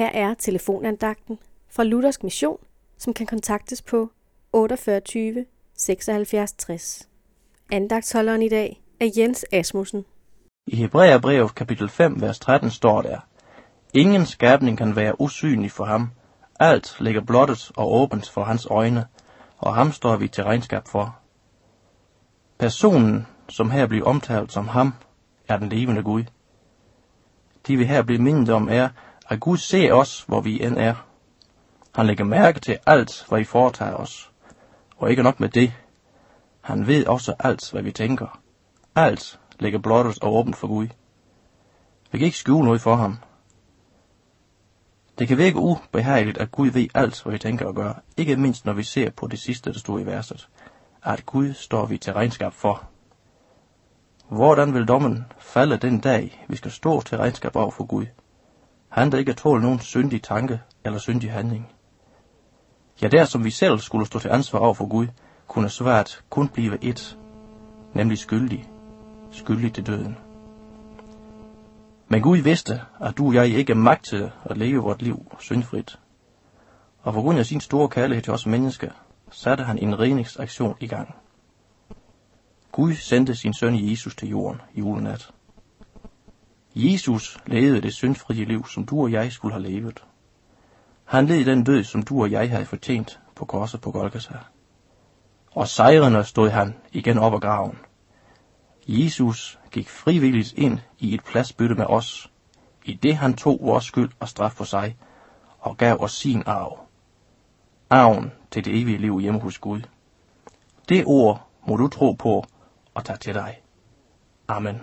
Her er telefonandagten fra Luthersk Mission, som kan kontaktes på 48 76 60. Andagtsholderen i dag er Jens Asmussen. I Hebræerbrevet kapitel 5, vers 13 står der, Ingen skabning kan være usynlig for ham. Alt ligger blottet og åbent for hans øjne, og ham står vi til regnskab for. Personen, som her bliver omtalt som ham, er den levende Gud. De vi her bliver mindet om er, at Gud ser os, hvor vi end er. Han lægger mærke til alt, hvad vi foretager os. Og ikke nok med det. Han ved også alt, hvad vi tænker. Alt ligger blottet og åbent for Gud. Vi kan ikke skjule noget for ham. Det kan virke ubehageligt, at Gud ved alt, hvad vi tænker og gør, ikke mindst når vi ser på det sidste, der stod i verset, at Gud står vi til regnskab for. Hvordan vil dommen falde den dag, vi skal stå til regnskab over for Gud? Han der ikke tåler nogen syndig tanke eller syndig handling. Ja, der som vi selv skulle stå til ansvar over for Gud, kunne svært kun blive et, nemlig skyldig, skyldig til døden. Men Gud vidste, at du og jeg ikke er magt til at leve vort liv syndfrit. Og på grund af sin store kærlighed til os mennesker, satte han en redningsaktion i gang. Gud sendte sin søn Jesus til jorden julenat. Jesus levede det syndfrie liv, som du og jeg skulle have levet. Han led den død, som du og jeg havde fortjent på korset på Golgata. Og sejrende stod han igen op af graven. Jesus gik frivilligt ind i et pladsbytte med os, i det han tog vores skyld og straf på sig, og gav os sin arv. Arven til det evige liv hjemme hos Gud. Det ord må du tro på og tage til dig. Amen.